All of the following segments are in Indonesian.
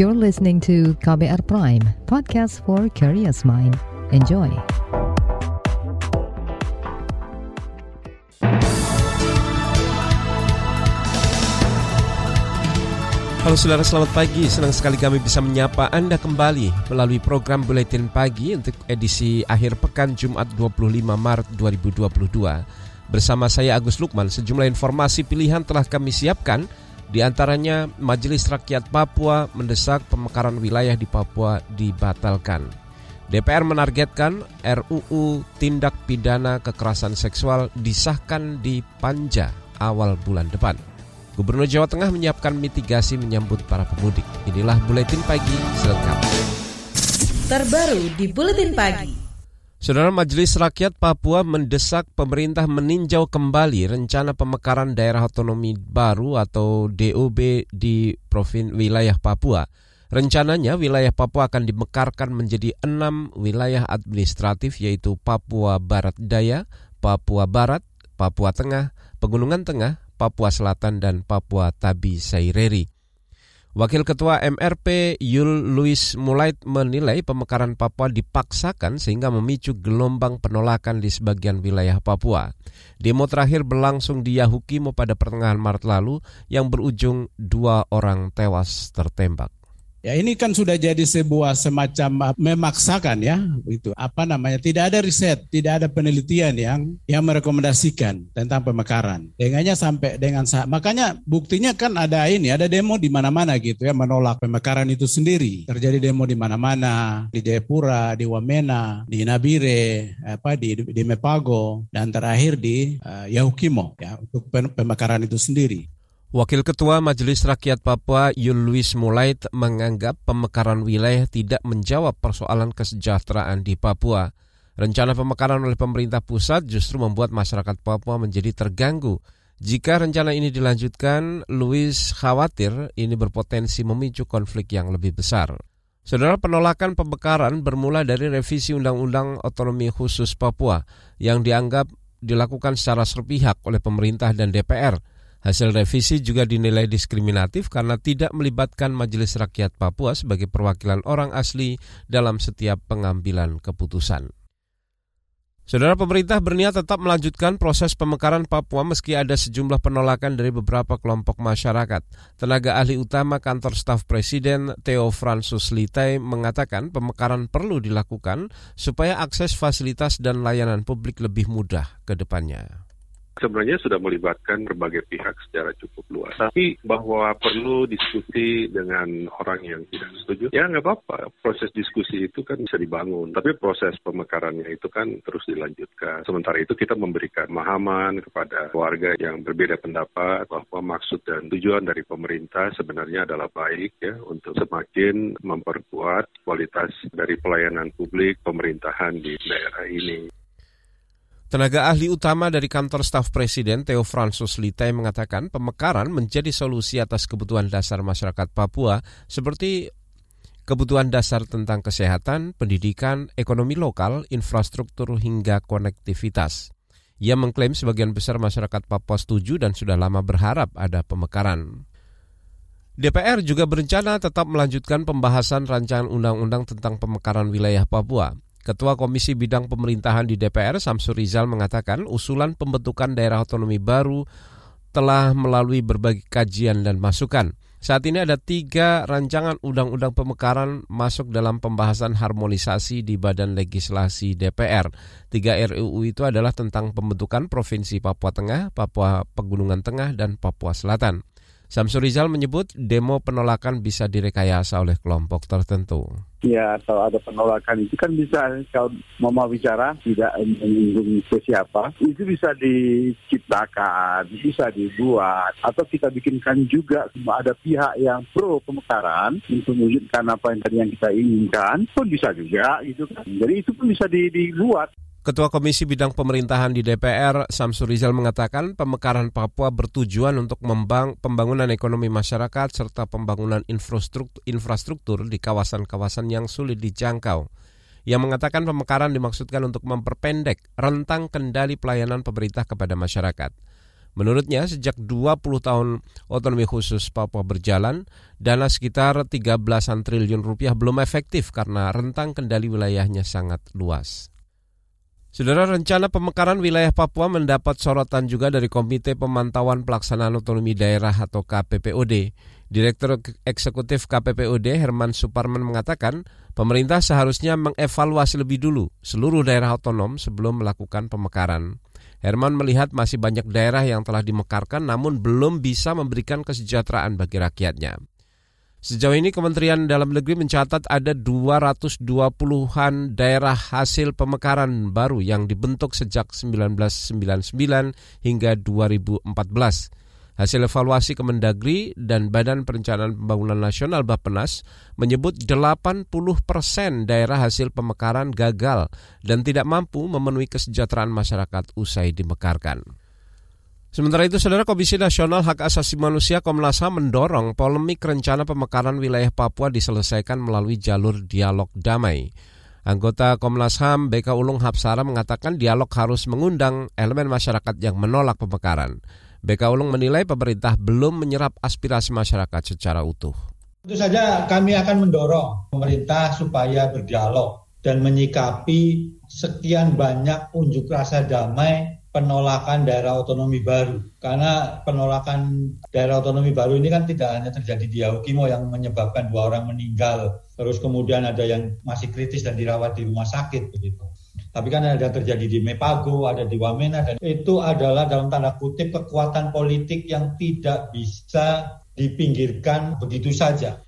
You're listening to KBR Prime, podcast for curious mind. Enjoy. Halo saudara, selamat pagi. Senang sekali kami bisa menyapa Anda kembali melalui program Buletin Pagi untuk edisi akhir pekan Jumat 25 Maret 2022. Bersama saya Agus Lukman, sejumlah informasi pilihan telah kami siapkan di antaranya, Majelis Rakyat Papua mendesak pemekaran wilayah di Papua dibatalkan. DPR menargetkan RUU Tindak Pidana Kekerasan Seksual disahkan di Panja awal bulan depan. Gubernur Jawa Tengah menyiapkan mitigasi menyambut para pemudik. Inilah Buletin Pagi selengkapnya. Terbaru di Buletin Pagi. Saudara Majelis Rakyat Papua mendesak pemerintah meninjau kembali rencana pemekaran daerah otonomi baru atau DOB di Provin wilayah Papua. Rencananya wilayah Papua akan dimekarkan menjadi enam wilayah administratif yaitu Papua Barat Daya, Papua Barat, Papua Tengah, Pegunungan Tengah, Papua Selatan, dan Papua Tabi Saireri. Wakil Ketua MRP Yul Louis Mulait menilai pemekaran Papua dipaksakan sehingga memicu gelombang penolakan di sebagian wilayah Papua. Demo terakhir berlangsung di Yahukimo pada pertengahan Maret lalu yang berujung dua orang tewas tertembak. Ya ini kan sudah jadi sebuah semacam memaksakan ya itu. Apa namanya? Tidak ada riset tidak ada penelitian yang yang merekomendasikan tentang pemekaran. Dengannya sampai dengan saat makanya buktinya kan ada ini ada demo di mana-mana gitu ya menolak pemekaran itu sendiri. Terjadi demo di mana-mana di Jayapura di Wamena di Nabire apa di di Mepago dan terakhir di uh, Yahukimo ya untuk pemekaran itu sendiri Wakil Ketua Majelis Rakyat Papua Yul Luis Mulait menganggap pemekaran wilayah tidak menjawab persoalan kesejahteraan di Papua. Rencana pemekaran oleh pemerintah pusat justru membuat masyarakat Papua menjadi terganggu. Jika rencana ini dilanjutkan, Luis khawatir ini berpotensi memicu konflik yang lebih besar. Saudara penolakan pemekaran bermula dari revisi Undang-Undang Otonomi Khusus Papua yang dianggap dilakukan secara sepihak oleh pemerintah dan DPR – Hasil revisi juga dinilai diskriminatif karena tidak melibatkan Majelis Rakyat Papua sebagai perwakilan orang asli dalam setiap pengambilan keputusan. Saudara pemerintah berniat tetap melanjutkan proses pemekaran Papua meski ada sejumlah penolakan dari beberapa kelompok masyarakat. Tenaga ahli utama kantor staf presiden Theo Fransus Litai mengatakan pemekaran perlu dilakukan supaya akses fasilitas dan layanan publik lebih mudah ke depannya sebenarnya sudah melibatkan berbagai pihak secara cukup luas. Tapi bahwa perlu diskusi dengan orang yang tidak setuju, ya nggak apa-apa. Proses diskusi itu kan bisa dibangun. Tapi proses pemekarannya itu kan terus dilanjutkan. Sementara itu kita memberikan pemahaman kepada warga yang berbeda pendapat bahwa maksud dan tujuan dari pemerintah sebenarnya adalah baik ya untuk semakin memperkuat kualitas dari pelayanan publik pemerintahan di daerah ini. Tenaga ahli utama dari kantor staf presiden Theo Fransus Litai mengatakan pemekaran menjadi solusi atas kebutuhan dasar masyarakat Papua seperti kebutuhan dasar tentang kesehatan, pendidikan, ekonomi lokal, infrastruktur hingga konektivitas. Ia mengklaim sebagian besar masyarakat Papua setuju dan sudah lama berharap ada pemekaran. DPR juga berencana tetap melanjutkan pembahasan rancangan undang-undang tentang pemekaran wilayah Papua. Ketua Komisi Bidang Pemerintahan di DPR Samsur Rizal mengatakan usulan pembentukan daerah otonomi baru telah melalui berbagai kajian dan masukan. Saat ini ada tiga rancangan undang-undang pemekaran masuk dalam pembahasan harmonisasi di Badan Legislasi DPR. Tiga RUU itu adalah tentang pembentukan Provinsi Papua Tengah, Papua Pegunungan Tengah, dan Papua Selatan. Samsul Rizal menyebut demo penolakan bisa direkayasa oleh kelompok tertentu. Ya, kalau ada penolakan itu kan bisa kalau mau bicara tidak menyinggung ke siapa, itu bisa diciptakan, bisa dibuat, atau kita bikinkan juga ada pihak yang pro pemekaran untuk mewujudkan apa yang tadi yang kita inginkan, pun bisa juga gitu kan. Jadi itu pun bisa dibuat. Ketua Komisi Bidang Pemerintahan di DPR, Samsul Rizal mengatakan pemekaran Papua bertujuan untuk membang, pembangunan ekonomi masyarakat serta pembangunan infrastruktur, infrastruktur di kawasan-kawasan yang sulit dijangkau. Ia mengatakan pemekaran dimaksudkan untuk memperpendek rentang kendali pelayanan pemerintah kepada masyarakat. Menurutnya, sejak 20 tahun otonomi khusus Papua berjalan, dana sekitar 13 triliun rupiah belum efektif karena rentang kendali wilayahnya sangat luas. Saudara rencana pemekaran wilayah Papua mendapat sorotan juga dari Komite Pemantauan Pelaksanaan Otonomi Daerah atau KPPOD. Direktur Eksekutif KPPOD Herman Suparman mengatakan, pemerintah seharusnya mengevaluasi lebih dulu seluruh daerah otonom sebelum melakukan pemekaran. Herman melihat masih banyak daerah yang telah dimekarkan namun belum bisa memberikan kesejahteraan bagi rakyatnya. Sejauh ini Kementerian Dalam Negeri mencatat ada 220-an daerah hasil pemekaran baru yang dibentuk sejak 1999 hingga 2014. Hasil evaluasi Kemendagri dan Badan Perencanaan Pembangunan Nasional Bappenas menyebut 80 persen daerah hasil pemekaran gagal dan tidak mampu memenuhi kesejahteraan masyarakat usai dimekarkan. Sementara itu, Saudara Komisi Nasional Hak Asasi Manusia Komnas HAM mendorong polemik rencana pemekaran wilayah Papua diselesaikan melalui jalur dialog damai. Anggota Komnas HAM BK Ulung Hapsara mengatakan dialog harus mengundang elemen masyarakat yang menolak pemekaran. BK Ulung menilai pemerintah belum menyerap aspirasi masyarakat secara utuh. Tentu saja kami akan mendorong pemerintah supaya berdialog dan menyikapi sekian banyak unjuk rasa damai penolakan daerah otonomi baru. Karena penolakan daerah otonomi baru ini kan tidak hanya terjadi di Yaukimo yang menyebabkan dua orang meninggal, terus kemudian ada yang masih kritis dan dirawat di rumah sakit begitu. Tapi kan ada terjadi di Mepago, ada di Wamena, dan itu adalah dalam tanda kutip kekuatan politik yang tidak bisa dipinggirkan begitu saja.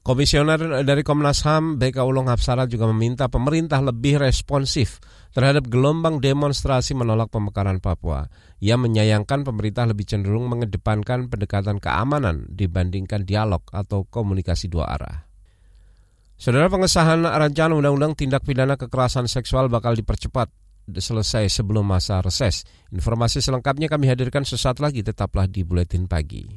Komisioner dari Komnas HAM BK Ulung Hapsara juga meminta pemerintah lebih responsif terhadap gelombang demonstrasi menolak pemekaran Papua. Ia menyayangkan pemerintah lebih cenderung mengedepankan pendekatan keamanan dibandingkan dialog atau komunikasi dua arah. Saudara pengesahan rancangan undang-undang tindak pidana kekerasan seksual bakal dipercepat selesai sebelum masa reses. Informasi selengkapnya kami hadirkan sesaat lagi, tetaplah di Buletin Pagi.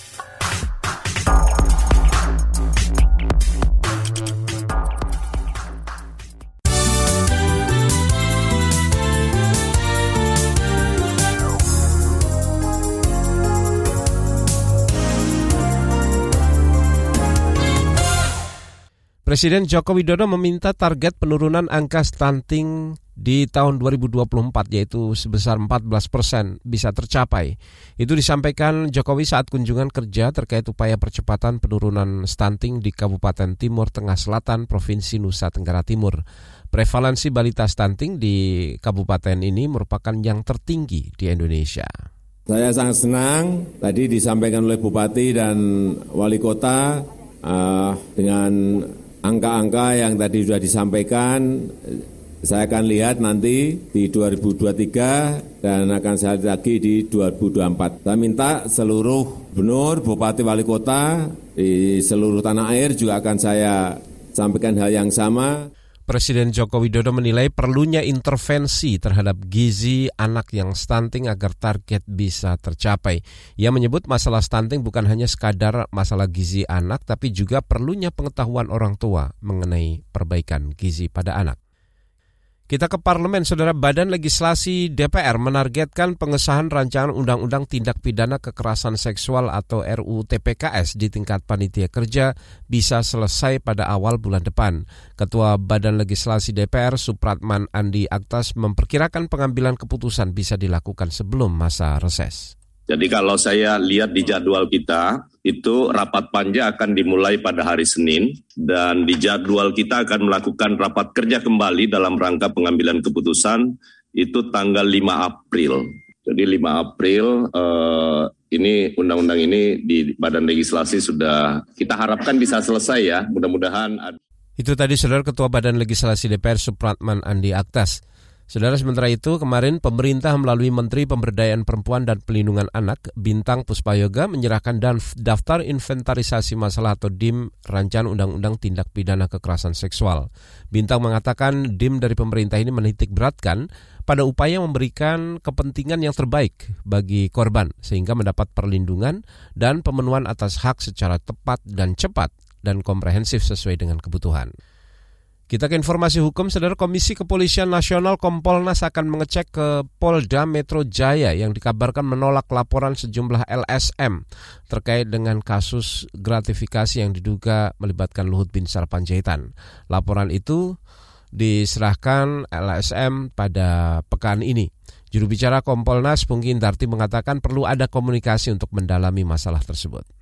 Presiden Joko Widodo meminta target penurunan angka stunting di tahun 2024 yaitu sebesar 14 persen bisa tercapai. Itu disampaikan Jokowi saat kunjungan kerja terkait upaya percepatan penurunan stunting di Kabupaten Timur Tengah Selatan Provinsi Nusa Tenggara Timur. Prevalensi balita stunting di kabupaten ini merupakan yang tertinggi di Indonesia. Saya sangat senang tadi disampaikan oleh Bupati dan Wali Kota uh, dengan angka-angka yang tadi sudah disampaikan saya akan lihat nanti di 2023 dan akan saya lihat lagi di 2024. Saya minta seluruh gubernur, bupati, wali kota di seluruh tanah air juga akan saya sampaikan hal yang sama. Presiden Joko Widodo menilai perlunya intervensi terhadap gizi anak yang stunting agar target bisa tercapai. Ia menyebut masalah stunting bukan hanya sekadar masalah gizi anak, tapi juga perlunya pengetahuan orang tua mengenai perbaikan gizi pada anak. Kita ke parlemen, saudara Badan Legislasi DPR menargetkan pengesahan rancangan Undang-Undang Tindak Pidana Kekerasan Seksual atau RUU TPKS di tingkat panitia kerja bisa selesai pada awal bulan depan. Ketua Badan Legislasi DPR Supratman Andi Aktas memperkirakan pengambilan keputusan bisa dilakukan sebelum masa reses. Jadi kalau saya lihat di jadwal kita, itu rapat panja akan dimulai pada hari Senin dan di jadwal kita akan melakukan rapat kerja kembali dalam rangka pengambilan keputusan itu tanggal 5 April. Jadi 5 April eh, ini undang-undang ini di Badan Legislasi sudah kita harapkan bisa selesai ya. Mudah-mudahan itu tadi saudara Ketua Badan Legislasi DPR Supratman Andi Aktas. Saudara sementara itu, kemarin pemerintah melalui Menteri Pemberdayaan Perempuan dan Pelindungan Anak, Bintang Puspayoga, menyerahkan daftar inventarisasi masalah atau DIM Rancangan Undang-Undang Tindak Pidana Kekerasan Seksual. Bintang mengatakan DIM dari pemerintah ini menitik beratkan pada upaya memberikan kepentingan yang terbaik bagi korban, sehingga mendapat perlindungan dan pemenuhan atas hak secara tepat dan cepat dan komprehensif sesuai dengan kebutuhan. Kita ke informasi hukum, Saudara Komisi Kepolisian Nasional Kompolnas akan mengecek ke Polda Metro Jaya yang dikabarkan menolak laporan sejumlah LSM terkait dengan kasus gratifikasi yang diduga melibatkan Luhut Bin Sarpanjaitan. Laporan itu diserahkan LSM pada pekan ini. Juru bicara Kompolnas Pungki Indarti mengatakan perlu ada komunikasi untuk mendalami masalah tersebut.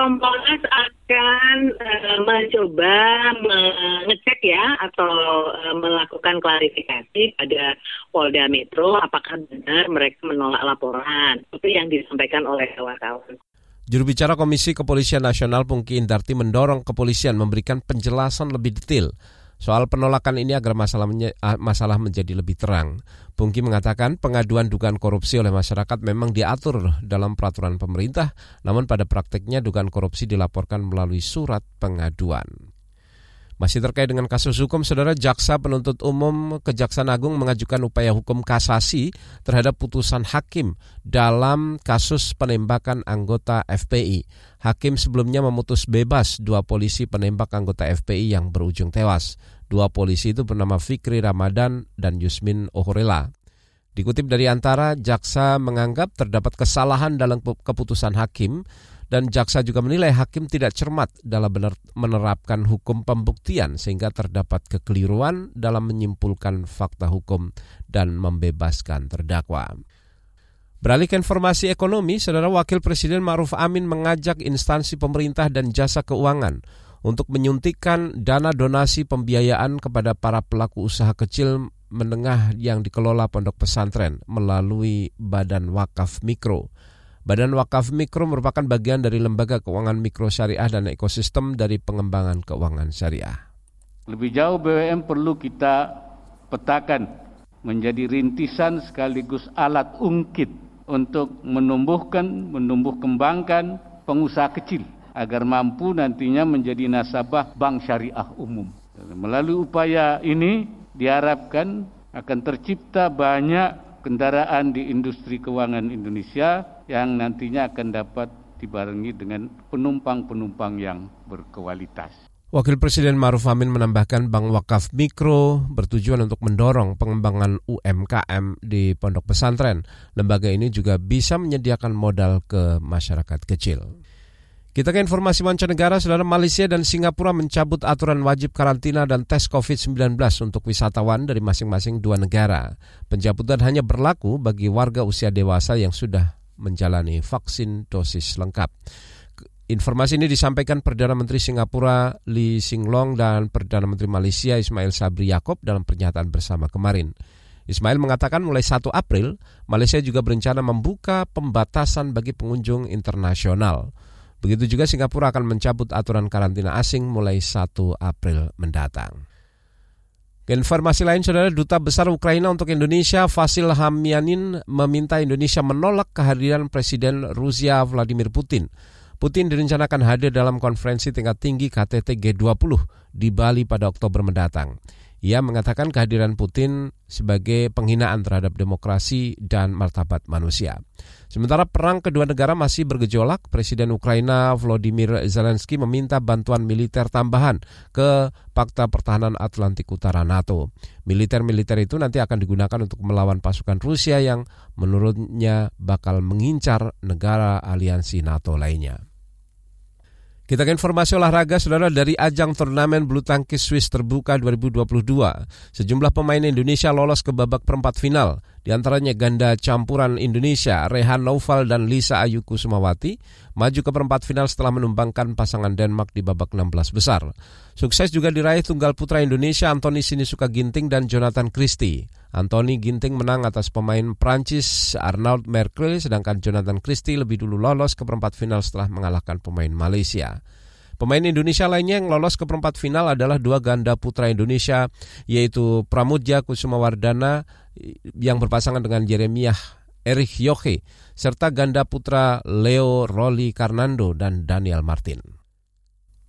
Kompolnas akan uh, mencoba mengecek ya atau uh, melakukan klarifikasi pada Polda Metro apakah benar mereka menolak laporan. Itu yang disampaikan oleh kawan-kawan. Juru bicara Komisi Kepolisian Nasional Pungki Indarti mendorong kepolisian memberikan penjelasan lebih detail Soal penolakan ini agar masalah, masalah menjadi lebih terang. Pungki mengatakan pengaduan dugaan korupsi oleh masyarakat memang diatur dalam peraturan pemerintah, namun pada praktiknya dugaan korupsi dilaporkan melalui surat pengaduan. Masih terkait dengan kasus hukum, saudara jaksa penuntut umum Kejaksaan Agung mengajukan upaya hukum kasasi terhadap putusan hakim dalam kasus penembakan anggota FPI. Hakim sebelumnya memutus bebas dua polisi penembak anggota FPI yang berujung tewas. Dua polisi itu bernama Fikri Ramadan dan Yusmin Ohorela. Dikutip dari antara, jaksa menganggap terdapat kesalahan dalam keputusan hakim dan jaksa juga menilai hakim tidak cermat dalam menerapkan hukum pembuktian sehingga terdapat kekeliruan dalam menyimpulkan fakta hukum dan membebaskan terdakwa. Beralih ke informasi ekonomi, Saudara Wakil Presiden Ma'ruf Amin mengajak instansi pemerintah dan jasa keuangan untuk menyuntikkan dana donasi pembiayaan kepada para pelaku usaha kecil menengah yang dikelola pondok pesantren melalui Badan Wakaf Mikro. Badan Wakaf Mikro merupakan bagian dari lembaga keuangan mikro syariah dan ekosistem dari pengembangan keuangan syariah. Lebih jauh BWM perlu kita petakan menjadi rintisan sekaligus alat ungkit untuk menumbuhkan, menumbuh kembangkan pengusaha kecil agar mampu nantinya menjadi nasabah bank syariah umum. Melalui upaya ini diharapkan akan tercipta banyak kendaraan di industri keuangan Indonesia yang nantinya akan dapat dibarengi dengan penumpang-penumpang yang berkualitas. Wakil Presiden Maruf Amin menambahkan Bank Wakaf Mikro bertujuan untuk mendorong pengembangan UMKM di pondok pesantren. Lembaga ini juga bisa menyediakan modal ke masyarakat kecil. Kita ke informasi mancanegara, saudara Malaysia dan Singapura mencabut aturan wajib karantina dan tes COVID-19 untuk wisatawan dari masing-masing dua negara. Pencabutan hanya berlaku bagi warga usia dewasa yang sudah menjalani vaksin dosis lengkap. Informasi ini disampaikan Perdana Menteri Singapura Lee Sing Long dan Perdana Menteri Malaysia Ismail Sabri Yaakob dalam pernyataan bersama kemarin. Ismail mengatakan mulai 1 April, Malaysia juga berencana membuka pembatasan bagi pengunjung internasional. Begitu juga Singapura akan mencabut aturan karantina asing mulai 1 April mendatang. Informasi lain, saudara Duta Besar Ukraina untuk Indonesia, Vasil Hamyanin, meminta Indonesia menolak kehadiran Presiden Rusia Vladimir Putin. Putin direncanakan hadir dalam konferensi tingkat tinggi KTT G20 di Bali pada Oktober mendatang. Ia mengatakan kehadiran Putin sebagai penghinaan terhadap demokrasi dan martabat manusia. Sementara perang kedua negara masih bergejolak, Presiden Ukraina Volodymyr Zelensky meminta bantuan militer tambahan ke Pakta Pertahanan Atlantik Utara NATO. Militer-militer itu nanti akan digunakan untuk melawan pasukan Rusia yang menurutnya bakal mengincar negara aliansi NATO lainnya. Kita ke informasi olahraga, saudara, dari ajang turnamen bulu tangkis Swiss terbuka 2022. Sejumlah pemain Indonesia lolos ke babak perempat final. Di antaranya ganda campuran Indonesia, Rehan Noval dan Lisa Ayuku Sumawati, maju ke perempat final setelah menumbangkan pasangan Denmark di babak 16 besar. Sukses juga diraih tunggal putra Indonesia Anthony Sinisuka Ginting dan Jonathan Christie. Anthony Ginting menang atas pemain Prancis Arnaud Merkel, sedangkan Jonathan Christie lebih dulu lolos ke perempat final setelah mengalahkan pemain Malaysia. Pemain Indonesia lainnya yang lolos ke perempat final adalah dua ganda putra Indonesia, yaitu Pramudja Kusumawardana yang berpasangan dengan Jeremiah Erich Yohe, serta ganda putra Leo Roli Karnando dan Daniel Martin.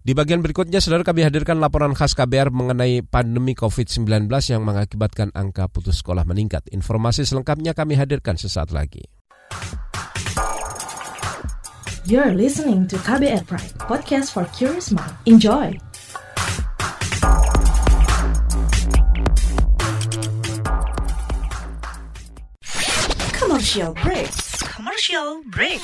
Di bagian berikutnya, saudara kami hadirkan laporan khas KBR mengenai pandemi COVID-19 yang mengakibatkan angka putus sekolah meningkat. Informasi selengkapnya kami hadirkan sesaat lagi. You're listening to KBR Pride, podcast for curious mind. Enjoy! Commercial break. Commercial break.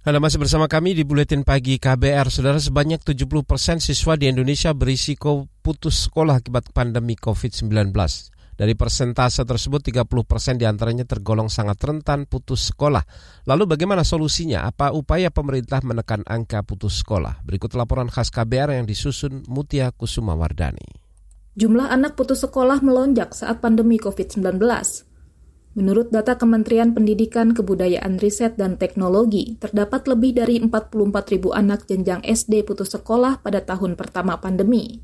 Anda masih bersama kami di Buletin Pagi KBR. Saudara sebanyak 70 persen siswa di Indonesia berisiko putus sekolah akibat pandemi COVID-19. Dari persentase tersebut 30 persen di antaranya tergolong sangat rentan putus sekolah. Lalu bagaimana solusinya? Apa upaya pemerintah menekan angka putus sekolah? Berikut laporan khas KBR yang disusun Mutia Kusuma Wardani. Jumlah anak putus sekolah melonjak saat pandemi COVID-19. Menurut data Kementerian Pendidikan, Kebudayaan, Riset, dan Teknologi, terdapat lebih dari 44 ribu anak jenjang SD putus sekolah pada tahun pertama pandemi.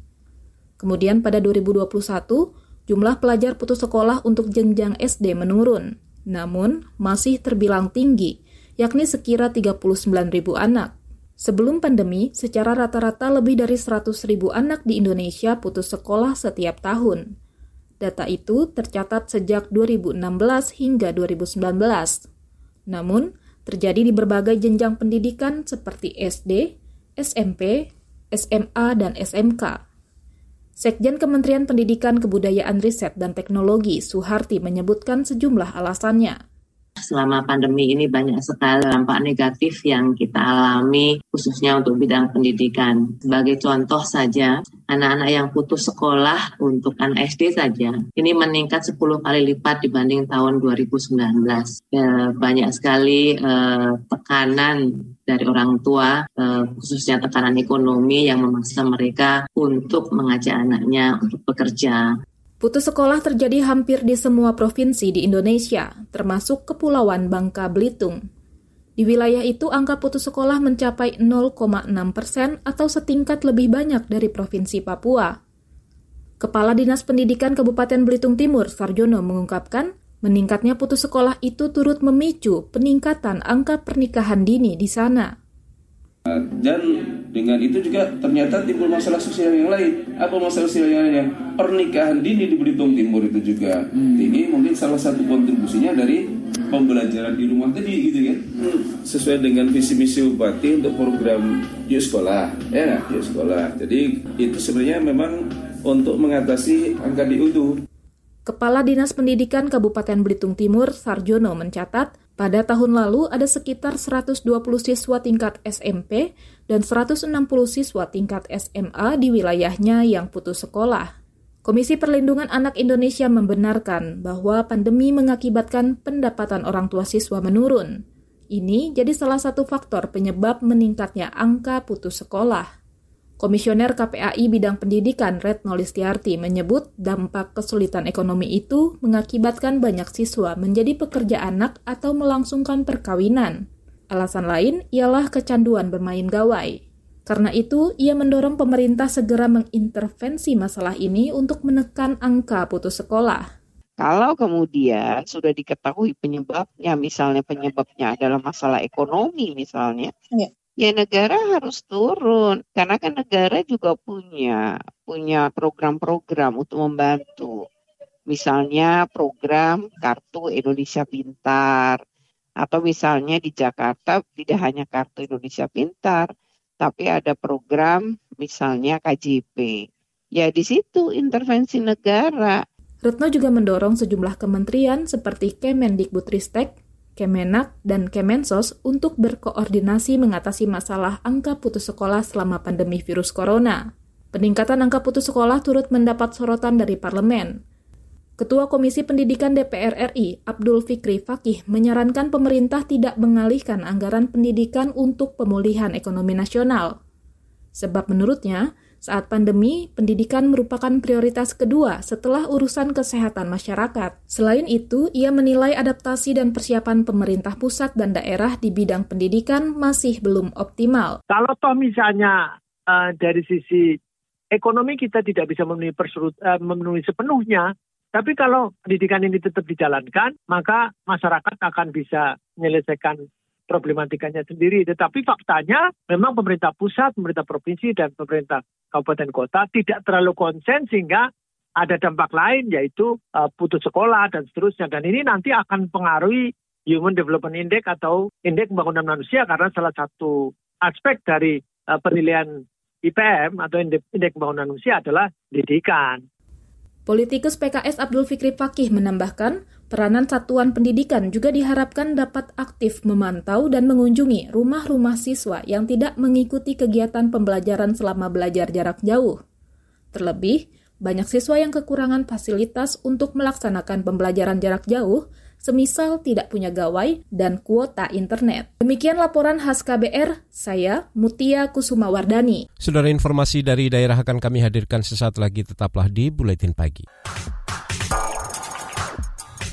Kemudian pada 2021, jumlah pelajar putus sekolah untuk jenjang SD menurun, namun masih terbilang tinggi, yakni sekira 39 ribu anak. Sebelum pandemi, secara rata-rata lebih dari 100 ribu anak di Indonesia putus sekolah setiap tahun. Data itu tercatat sejak 2016 hingga 2019. Namun, terjadi di berbagai jenjang pendidikan seperti SD, SMP, SMA, dan SMK. Sekjen Kementerian Pendidikan, Kebudayaan, Riset, dan Teknologi Suharti menyebutkan sejumlah alasannya selama pandemi ini banyak sekali dampak negatif yang kita alami khususnya untuk bidang pendidikan. Sebagai contoh saja, anak-anak yang putus sekolah untuk anak SD saja ini meningkat 10 kali lipat dibanding tahun 2019. Ya, banyak sekali eh, tekanan dari orang tua, eh, khususnya tekanan ekonomi yang memaksa mereka untuk mengajak anaknya untuk bekerja. Putus sekolah terjadi hampir di semua provinsi di Indonesia, termasuk Kepulauan Bangka Belitung. Di wilayah itu, angka putus sekolah mencapai 0,6 persen atau setingkat lebih banyak dari Provinsi Papua. Kepala Dinas Pendidikan Kabupaten Belitung Timur, Sarjono, mengungkapkan, meningkatnya putus sekolah itu turut memicu peningkatan angka pernikahan dini di sana. Dan dengan itu juga ternyata timbul masalah sosial yang lain. Apa masalah sosial yang lainnya? Pernikahan dini di Belitung Timur itu juga hmm. ini mungkin salah satu kontribusinya dari pembelajaran di rumah tadi gitu kan. Hmm. Sesuai dengan visi misi bupati untuk program yuk sekolah, ya nggak yuk sekolah. Jadi itu sebenarnya memang untuk mengatasi angka diutuh. Kepala Dinas Pendidikan Kabupaten Belitung Timur, Sarjono, mencatat pada tahun lalu ada sekitar 120 siswa tingkat SMP dan 160 siswa tingkat SMA di wilayahnya yang putus sekolah. Komisi Perlindungan Anak Indonesia membenarkan bahwa pandemi mengakibatkan pendapatan orang tua siswa menurun. Ini jadi salah satu faktor penyebab meningkatnya angka putus sekolah. Komisioner KPAI bidang pendidikan Retno Listiarti menyebut dampak kesulitan ekonomi itu mengakibatkan banyak siswa menjadi pekerja anak atau melangsungkan perkawinan. Alasan lain ialah kecanduan bermain gawai. Karena itu, ia mendorong pemerintah segera mengintervensi masalah ini untuk menekan angka putus sekolah. Kalau kemudian sudah diketahui penyebabnya, misalnya penyebabnya adalah masalah ekonomi misalnya, ya ya negara harus turun karena kan negara juga punya punya program-program untuk membantu. Misalnya program Kartu Indonesia Pintar atau misalnya di Jakarta tidak hanya Kartu Indonesia Pintar, tapi ada program misalnya KJP. Ya di situ intervensi negara. Retno juga mendorong sejumlah kementerian seperti Kemendikbudristek Kemenak, dan Kemensos untuk berkoordinasi mengatasi masalah angka putus sekolah selama pandemi virus corona. Peningkatan angka putus sekolah turut mendapat sorotan dari parlemen. Ketua Komisi Pendidikan DPR RI, Abdul Fikri Fakih, menyarankan pemerintah tidak mengalihkan anggaran pendidikan untuk pemulihan ekonomi nasional. Sebab menurutnya, saat pandemi, pendidikan merupakan prioritas kedua setelah urusan kesehatan masyarakat. Selain itu, ia menilai adaptasi dan persiapan pemerintah pusat dan daerah di bidang pendidikan masih belum optimal. Kalau toh misalnya uh, dari sisi ekonomi kita tidak bisa memenuhi, persurut, uh, memenuhi sepenuhnya, tapi kalau pendidikan ini tetap dijalankan, maka masyarakat akan bisa menyelesaikan problematikanya sendiri. Tetapi faktanya memang pemerintah pusat, pemerintah provinsi, dan pemerintah kabupaten kota tidak terlalu konsen sehingga ada dampak lain yaitu uh, putus sekolah dan seterusnya. Dan ini nanti akan pengaruhi Human Development Index atau Indeks Pembangunan Manusia karena salah satu aspek dari uh, penilaian IPM atau Indeks Pembangunan Manusia adalah pendidikan. Politikus PKS Abdul Fikri Fakih menambahkan, peranan satuan pendidikan juga diharapkan dapat aktif memantau dan mengunjungi rumah-rumah siswa yang tidak mengikuti kegiatan pembelajaran selama belajar jarak jauh. Terlebih, banyak siswa yang kekurangan fasilitas untuk melaksanakan pembelajaran jarak jauh semisal tidak punya gawai dan kuota internet. Demikian laporan khas KBR, saya Mutia Kusuma Wardani. Saudara informasi dari daerah akan kami hadirkan sesaat lagi, tetaplah di Buletin Pagi.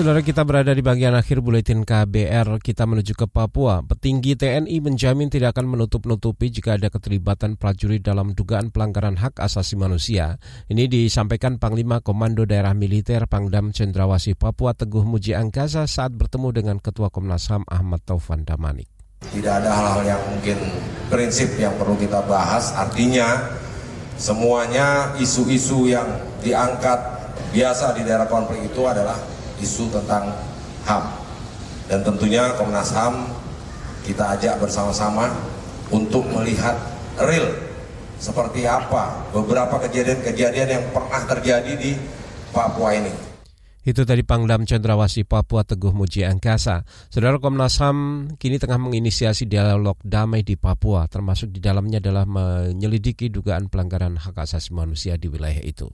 Saudara kita berada di bagian akhir buletin KBR, kita menuju ke Papua. Petinggi TNI menjamin tidak akan menutup-nutupi jika ada keterlibatan prajurit dalam dugaan pelanggaran hak asasi manusia. Ini disampaikan Panglima Komando Daerah Militer Pangdam Cendrawasih Papua Teguh Muji Angkasa saat bertemu dengan Ketua Komnas HAM Ahmad Taufan Damanik. Tidak ada hal-hal yang mungkin prinsip yang perlu kita bahas, artinya semuanya isu-isu yang diangkat biasa di daerah konflik itu adalah isu tentang HAM. Dan tentunya Komnas HAM kita ajak bersama-sama untuk melihat real seperti apa beberapa kejadian-kejadian yang pernah terjadi di Papua ini. Itu tadi Pangdam Cendrawasi Papua Teguh Muji Angkasa. Saudara Komnas HAM kini tengah menginisiasi dialog damai di Papua, termasuk di dalamnya adalah menyelidiki dugaan pelanggaran hak asasi manusia di wilayah itu.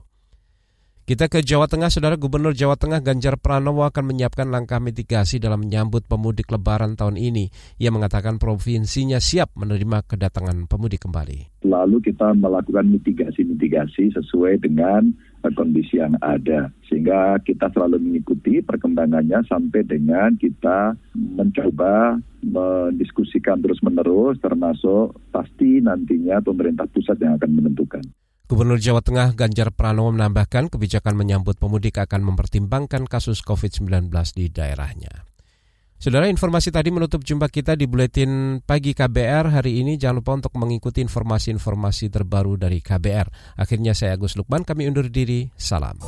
Kita ke Jawa Tengah, Saudara Gubernur Jawa Tengah Ganjar Pranowo akan menyiapkan langkah mitigasi dalam menyambut pemudik lebaran tahun ini. Ia mengatakan provinsinya siap menerima kedatangan pemudik kembali. Lalu kita melakukan mitigasi-mitigasi sesuai dengan kondisi yang ada. Sehingga kita selalu mengikuti perkembangannya sampai dengan kita mencoba mendiskusikan terus-menerus termasuk pasti nantinya pemerintah pusat yang akan menentukan. Gubernur Jawa Tengah Ganjar Pranowo menambahkan kebijakan menyambut pemudik akan mempertimbangkan kasus COVID-19 di daerahnya. Saudara informasi tadi menutup jumpa kita di Buletin Pagi KBR hari ini. Jangan lupa untuk mengikuti informasi-informasi terbaru dari KBR. Akhirnya saya Agus Lukman, kami undur diri. Salam.